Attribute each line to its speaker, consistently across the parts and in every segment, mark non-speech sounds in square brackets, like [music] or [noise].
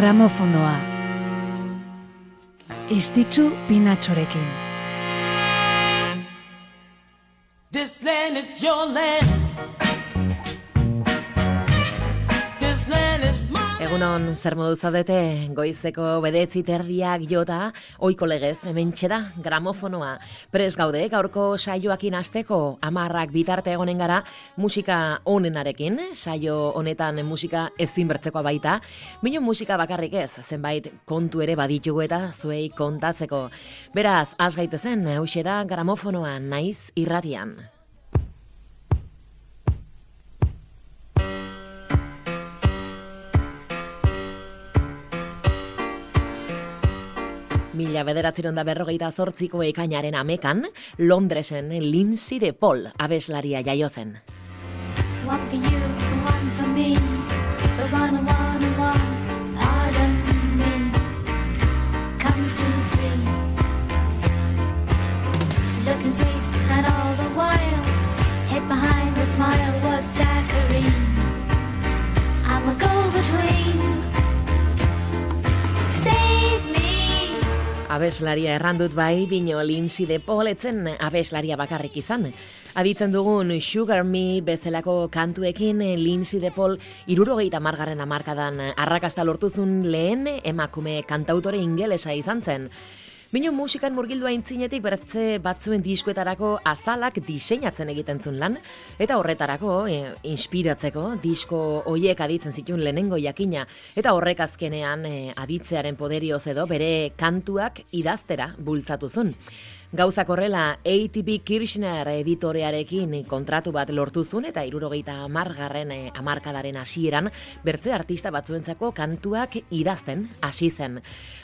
Speaker 1: gramofonoa. Istitzu pinatxorekin.
Speaker 2: This land is your land. This land is my
Speaker 3: Egunon, zer modu zaudete, goizeko bedetzi terdiak jota, oiko legez, hemen da gramofonoa. Pres gaude, gaurko saioakin asteko amarrak bitarte egonen gara, musika onenarekin, saio honetan musika ezin bertzekoa baita, bino musika bakarrik ez, zenbait kontu ere baditugu eta zuei kontatzeko. Beraz, az gaitezen, hause da gramofonoa naiz irratian. Mila bederatziron da berrogeita zortziko ekainaren amekan, Londresen Lindsay de Paul abeslaria jaio.
Speaker 4: One for you one for me. The one one one. Looking sweet and all the while. Hid behind the smile was saccharine. I'm a go-between.
Speaker 3: Abeslaria errandut bai, bino Lindsay de Paul etzen abeslaria bakarrik izan. Aditzen dugun Sugar Me bezalako kantuekin Lindsay de Paul irurogeita margarren amarkadan arrakasta lortuzun lehen emakume kantautore ingelesa izan zen. Bino musikan murgildu aintzinetik bertze batzuen diskoetarako azalak diseinatzen egiten zuen lan, eta horretarako, e, inspiratzeko, disko hoiek aditzen zituen lehenengo jakina, eta horrek azkenean e, aditzearen poderioz edo bere kantuak idaztera bultzatu zuen. Gauzak horrela, ATB Kirchner editorearekin kontratu bat lortu zuen eta irurogeita amargarren eh, amarkadaren hasieran bertze artista batzuentzako kantuak idazten hasi zen.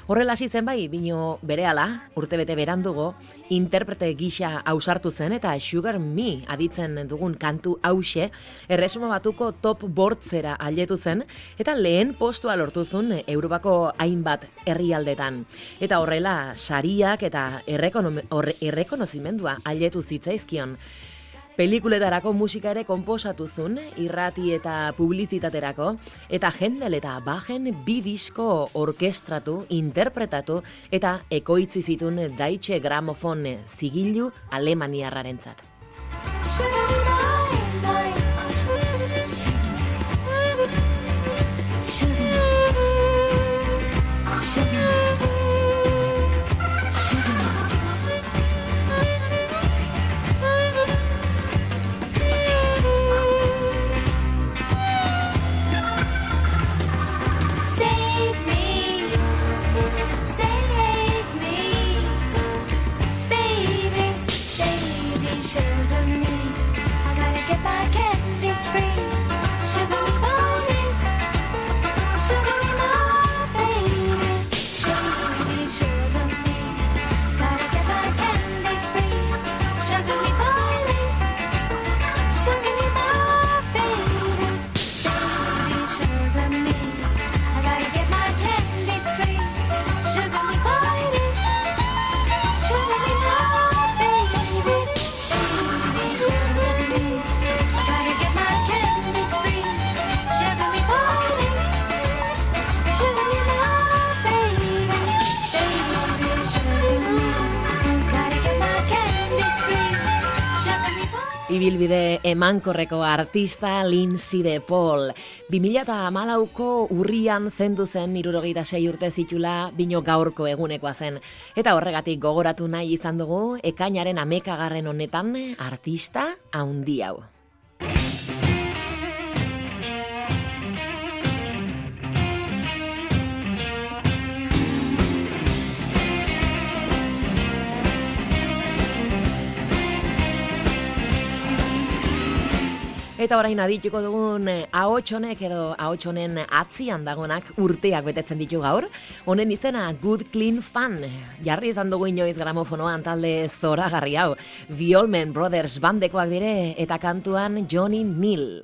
Speaker 3: Horrela hasi zen bai, bino berehala, urtebete berandugo, interprete gisa ausartu zen eta Sugar Me aditzen dugun kantu hause, erresuma batuko top bortzera ailetu zen eta lehen postua lortu zuen Europako hainbat herrialdetan. Eta horrela, sariak eta errekonom- horre- errekonozimendua ailetu zitzaizkion. Pelikuletarako musika ere konposatu zuen, irrati eta publizitaterako, eta jendel eta bajen bi disko orkestratu, interpretatu eta ekoitzi zituen Deutsche Grammophon zigilu alemaniarrarentzat.
Speaker 4: Sugar
Speaker 3: Ibilbide emankorreko artista Lindsay de Paul. 2008ko urrian zendu zen irurogeita sei urte zitula bino gaurko egunekoa zen. Eta horregatik gogoratu nahi izan dugu ekainaren amekagarren honetan artista haundi hau. Eta orain adituko dugun eh, ahots honek edo ahots honen atzian dagonak urteak betetzen ditu gaur. Honen izena Good Clean Fun. Jarri izan dugu inoiz gramofonoan talde zoragarri hau. Allman Brothers bandekoak dire eta kantuan Johnny Neal.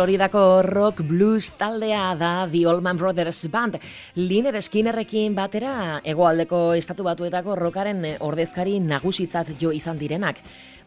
Speaker 3: Floridako rock blues taldea da The Allman Brothers Band. Liner Skinnerrekin batera hegoaldeko estatu batuetako rockaren ordezkari nagusitzat jo izan direnak.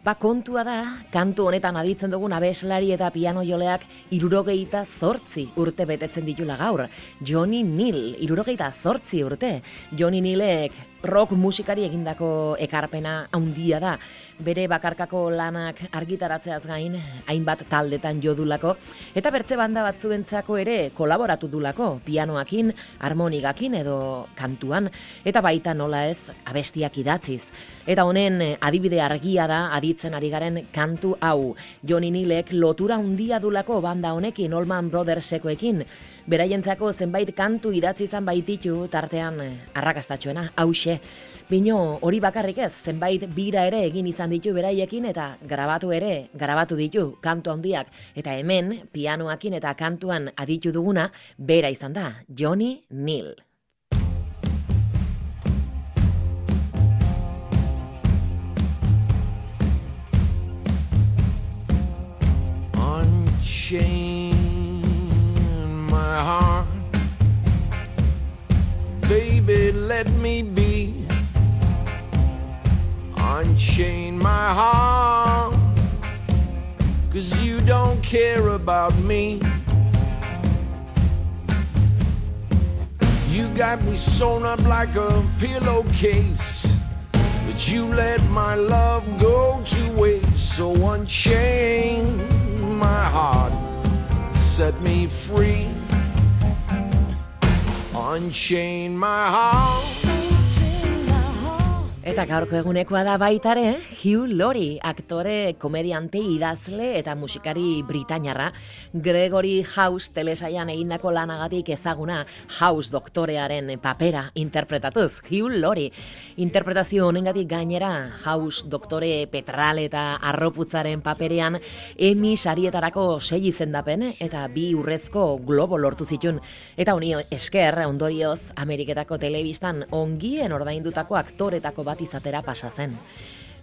Speaker 3: Ba kontua da, kantu honetan aditzen dugun abeslari eta piano joleak irurogeita zortzi urte betetzen ditula gaur. Johnny Neal, irurogeita zortzi urte. Johnny Nealek rock musikari egindako ekarpena handia da. Bere bakarkako lanak argitaratzeaz gain, hainbat taldetan jo dulako, eta bertze banda batzuentzako ere kolaboratu dulako, pianoakin, harmonigakin edo kantuan, eta baita nola ez abestiak idatziz. Eta honen eh, adibide argia da aditzen ari garen kantu hau. Johnny Nealek lotura handia dulako banda honekin, Allman Brothersekoekin, beraientzako zenbait kantu idatzi izan baititu tartean eh, arrakastatxoena, hause. Bino hori bakarrik ez, zenbait bira ere egin izan ditu beraiekin eta grabatu ere, grabatu ditu kantu handiak. Eta hemen, pianoakin eta kantuan aditu duguna, bera izan da, Johnny Neal.
Speaker 5: Unchain my heart. Baby, let me be. Unchain my heart. Cause you don't care about me. You got me sewn up like a pillowcase. But you let my love go to waste. So unchain my heart, set me free. Unchain my heart.
Speaker 3: Eta gaurko egunekoa da baitare, Hugh Laurie, aktore, komediante, idazle eta musikari britainarra, Gregory House telesaian egindako lanagatik ezaguna House doktorearen papera interpretatuz, Hugh Laurie. Interpretazio honengatik gainera House doktore petral eta arroputzaren paperean Emmy sarietarako sei izendapen eta bi urrezko globo lortu zitun. Eta honi esker ondorioz Ameriketako telebistan ongien ordaindutako aktoretako bat izatera pasa zen.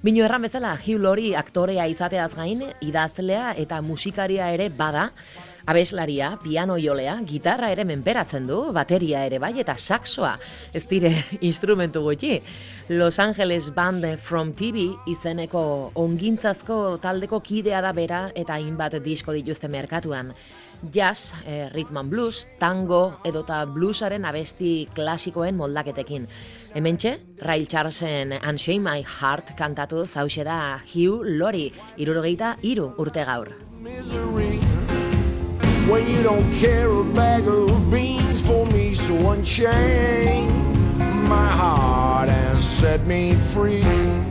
Speaker 3: Bino erran bezala, Hugh Laurie aktorea izateaz gain, idazlea eta musikaria ere bada, abeslaria, piano jolea, gitarra ere menperatzen du, bateria ere bai, eta saxoa, ez dire [laughs] instrumentu gutxi. Los Angeles Band from TV izeneko ongintzazko taldeko kidea da bera eta hainbat disko dituzte merkatuan. Jazz, eh, rhythm and blues, tango edota bluesaren abesti klasikoen moldaketekin. Hementxe, Ray Charlesen Unshame My Heart kantatu zauxe da Hugh Laurie, irurogeita iru urte gaur.
Speaker 5: when you don't care a bag of beans for me. So unchain my heart and set me free.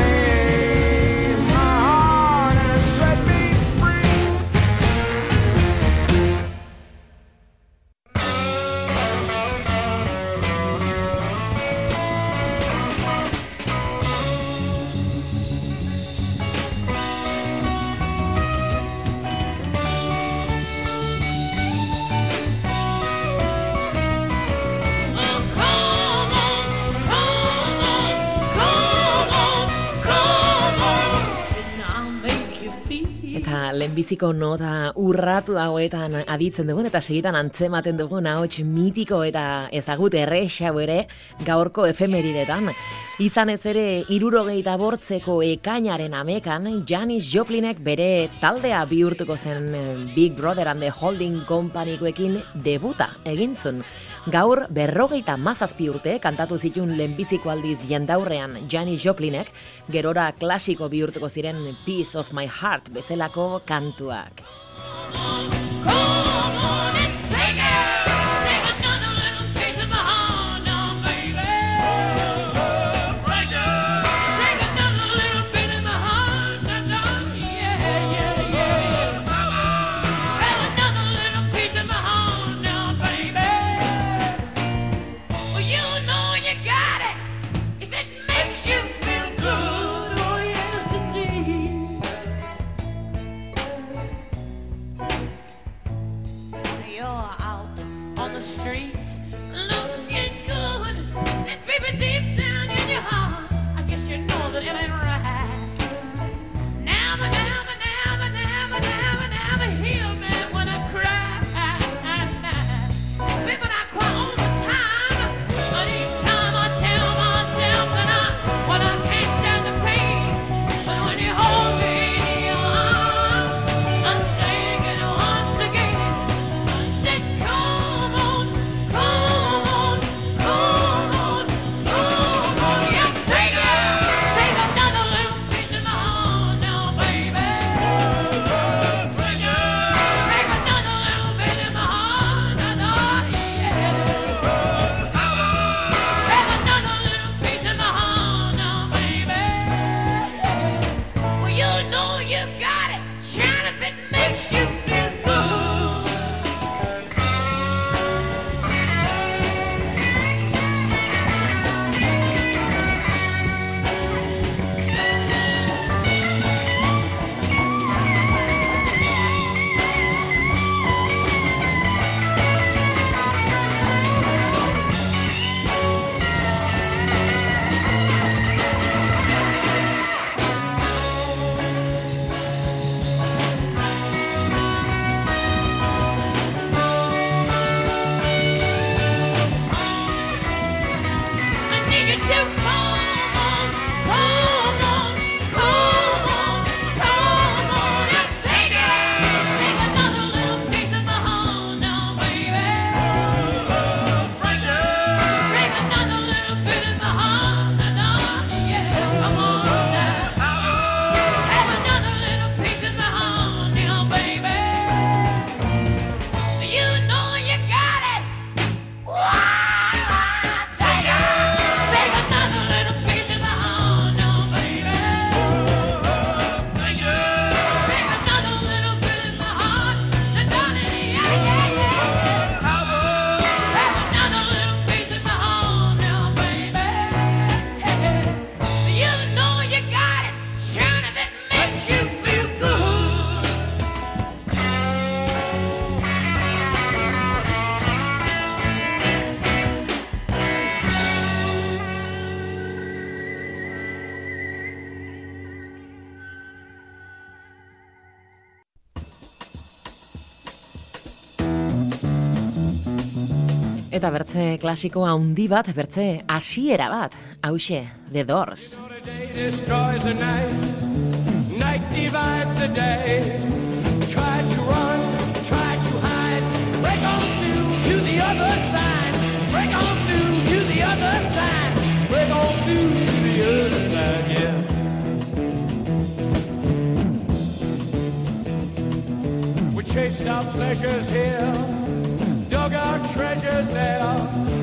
Speaker 5: Unchain
Speaker 6: biziko nota urratu hauetan aditzen dugun eta segitan antzematen dugun ahots mitiko eta ezagut errexa ere gaurko efemeridetan. Izan ez ere, irurogeita bortzeko ekainaren amekan, Janis Joplinek bere taldea bihurtuko zen eh, Big Brother and the Holding Company debuta egintzun. Gaur, berrogeita mazazpi urte kantatu zitun lehenbiziko aldiz jendaurrean Janis Joplinek, gerora klasiko bihurtuko ziren Piece of My Heart bezalako kantuak. Eta bertze klasiko handi bat, bertze hasiera bat, hause, The Doors.
Speaker 2: Night divides day. Try to run, try to hide. To the other side. To the other side. To the other side, yeah. We chased our pleasures here. dug our treasures there.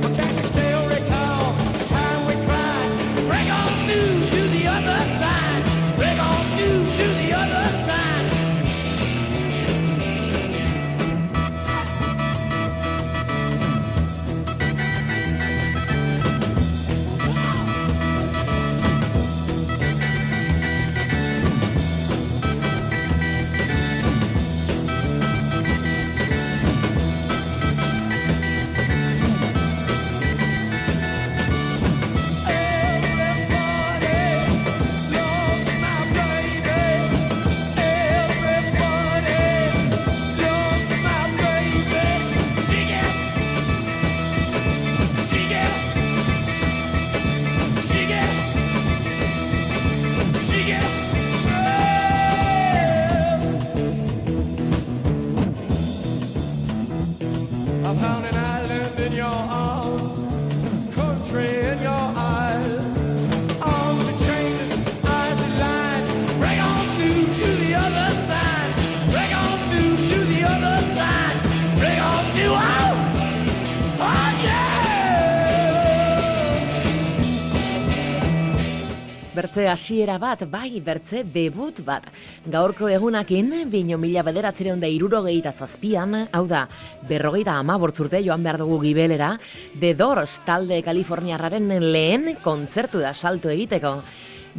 Speaker 3: Bertze hasiera bat, bai, bertze debut bat. Gaurko egunakin, bino mila bederatzireun da irurogeita zazpian, hau da, berrogeita amabortzurte joan behar dugu gibelera, The Doors talde Kaliforniarraren lehen kontzertu da salto egiteko.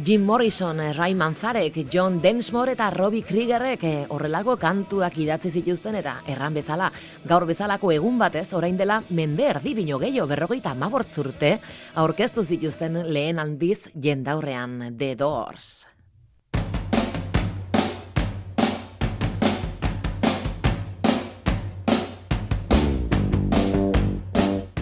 Speaker 3: Jim Morrison, Ray Manzarek, John Densmore eta Robbie Kriegerrek eh, horrelako kantuak idatzi zituzten eta erran bezala, gaur bezalako egun batez, orain dela mende erdi bino gehiago berrogeita amabortzurte, aurkeztu zituzten lehen handiz jendaurrean The Doors.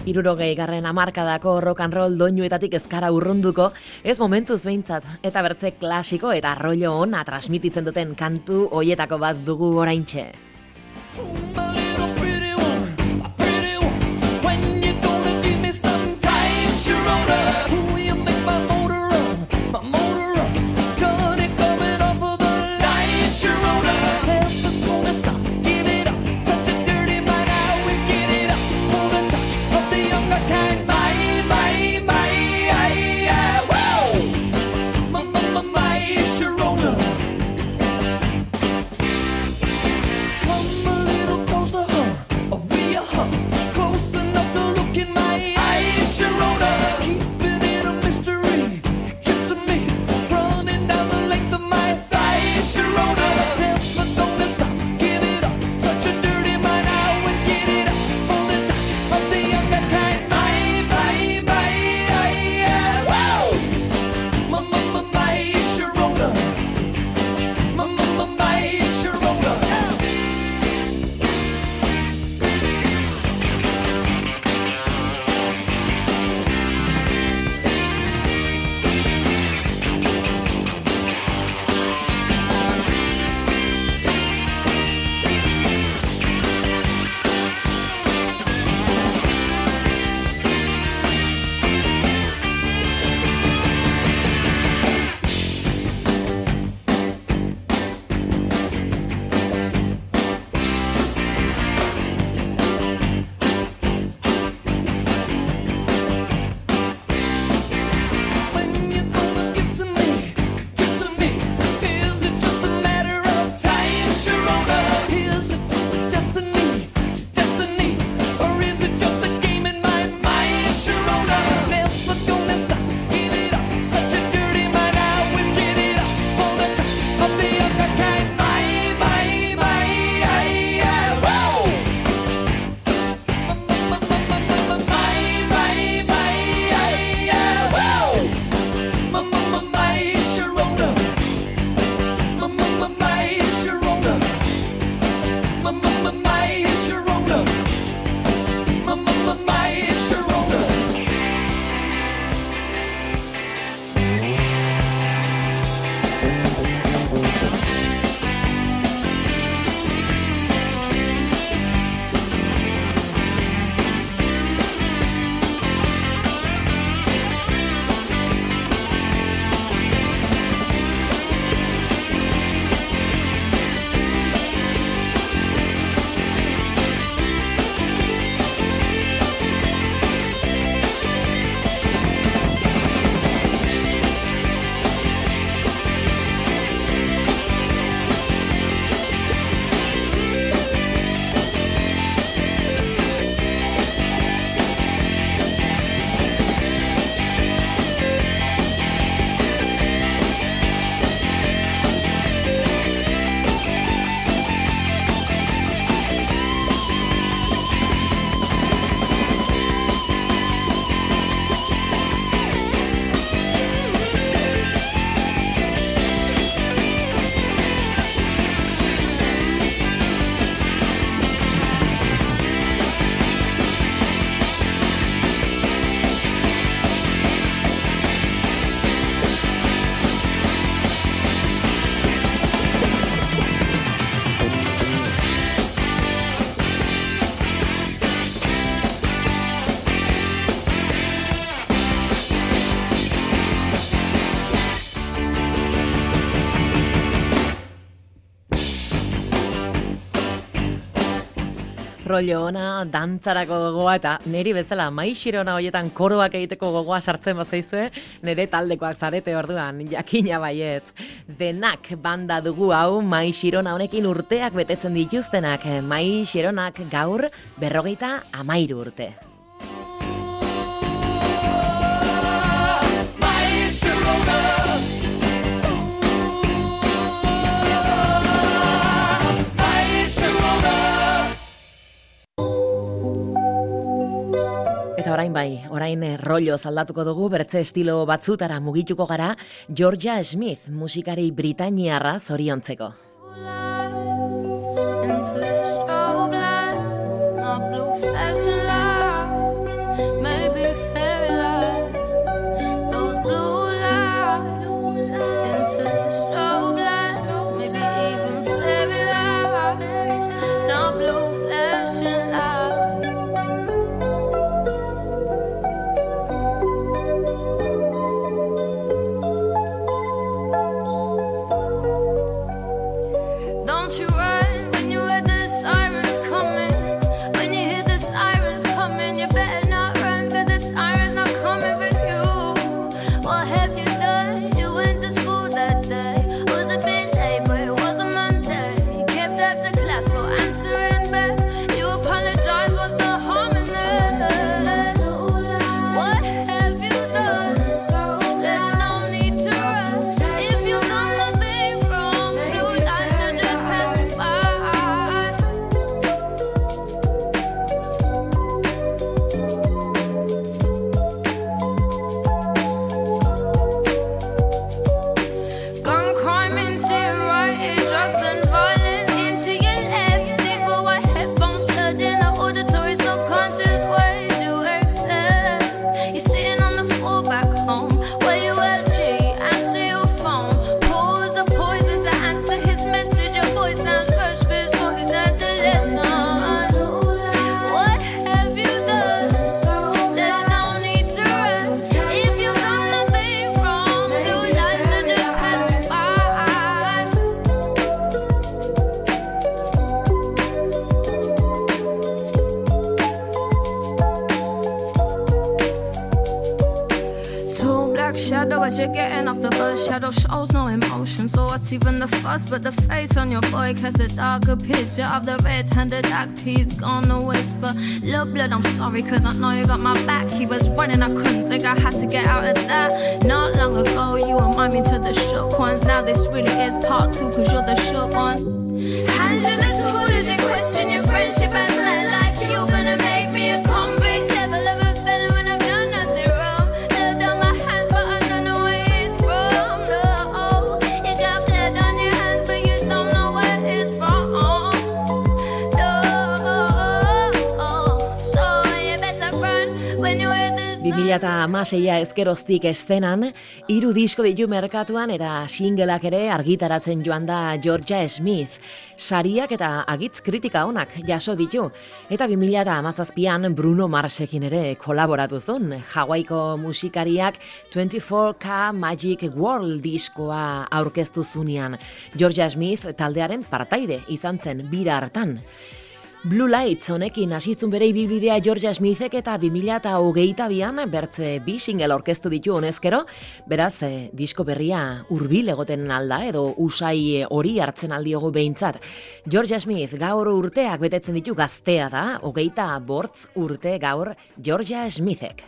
Speaker 3: Irurogei garren amarkadako rock and roll doinuetatik ezkara urrunduko, ez momentuz behintzat, eta bertze klasiko eta rollo ona transmititzen duten kantu hoietako bat dugu oraintxe. Rollo ona, dantzarako gogoa eta neri bezala maixirona hoietan koroak egiteko gogoa sartzen bazaizue, nere taldekoak zarete orduan, jakina baietz. Denak banda dugu hau maixirona honekin urteak betetzen dituztenak, maixironak gaur berrogeita amairu urte. Eta orain bai, orain eh, rollo zaldatuko dugu bertze estilo batzutara mugituko gara Georgia Smith musikari britainiarra zoriontzeko.
Speaker 7: Emotion, so what's even the fuss? But the face on your boy casts a darker picture of the red-handed act. He's gonna whisper, "Love blood, I'm sorry, cause I know you got my back." He was running, I couldn't think I had to get out of that. Not long ago, you remind me to the shook ones. Now this really is part two, cause you're the shook one. Hands in the tool as you question your friendship as men like you gonna
Speaker 3: 2006a ezkeroztik estenan, hiru disko ditu merkatuan eta singleak ere argitaratzen joan da Georgia Smith. Sariak eta agitz kritika onak jaso ditu. Eta 2017an Bruno Marsekin ere kolaboratu zuen. Hawaiiko musikariak 24K Magic World diskoa aurkeztu zunean. Georgia Smith taldearen partaide izan zen bira hartan. Blue Lights honekin hasizun bere ibilbidea Georgia Smithek eta 2022an bertze bi single orkestu ditu honezkero, beraz eh, disko berria hurbil egoten alda edo usai hori hartzen aldiogu behintzat. Georgia Smith gaur urteak betetzen ditu gaztea da, hogeita bortz urte gaur Georgia Smithek.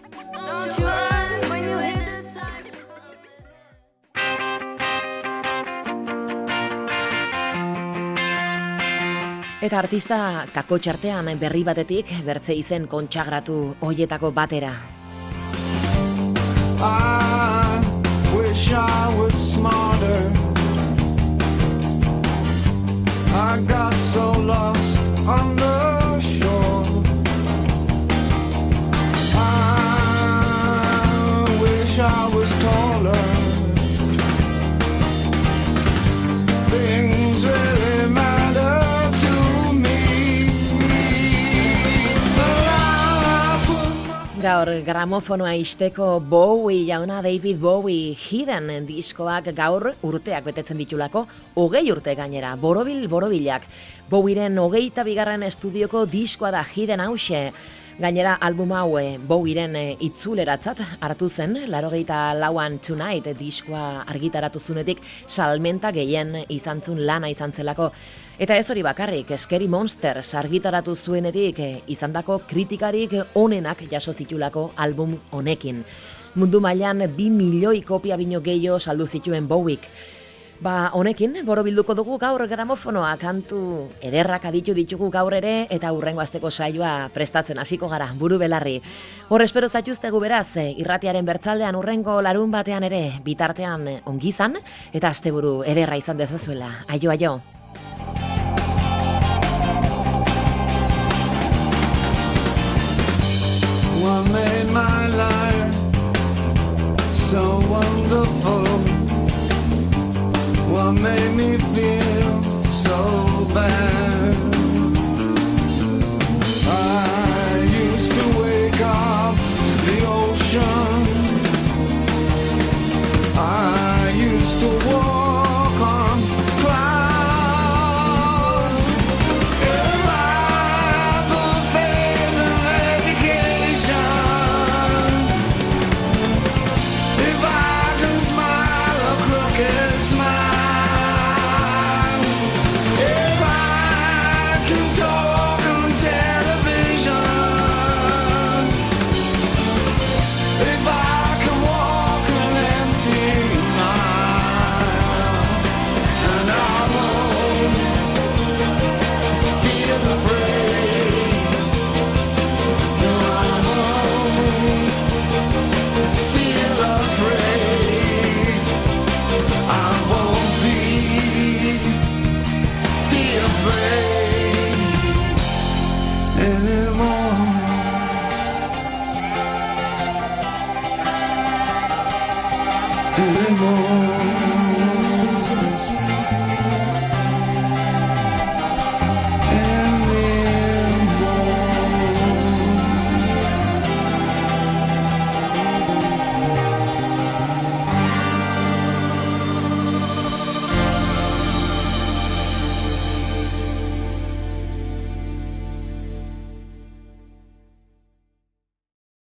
Speaker 3: Eta artista kako txartean berri batetik bertze izen kontsagratu hoietako batera.
Speaker 8: I wish I was smarter. I got so lost on the shore. I wish I
Speaker 3: Gaur gramofonoa isteko Bowie jauna David Bowie Hidden diskoak gaur urteak betetzen ditulako, hogei urte gainera, borobil borobilak. Bowieren hogeita bigarren estudioko diskoa da Hidden hause. Gainera album hau eh, Bowieren eh, itzuleratzat hartu zen, larogeita lauan Tonight diskoa argitaratu zunetik salmenta gehien izan zun lana izan zelako. Eta ez hori bakarrik, Scary Monsters argitaratu zuenetik eh, izandako kritikarik onenak jaso zitulako album honekin. Mundu mailan bi milioi kopia bino gehiago saldu zituen Bowiek. Ba, honekin, borobilduko dugu gaur gramofonoa kantu ederrak aditu ditugu gaur ere eta hurrengo asteko saioa prestatzen hasiko gara, buru belarri. Hor espero zaituztegu beraz, eh, irratiaren bertzaldean hurrengo larun batean ere bitartean eh, ongizan eta asteburu ederra izan dezazuela. Aio, aio.
Speaker 8: What made my life so wonderful? What made me feel so bad? I used to wake up the ocean.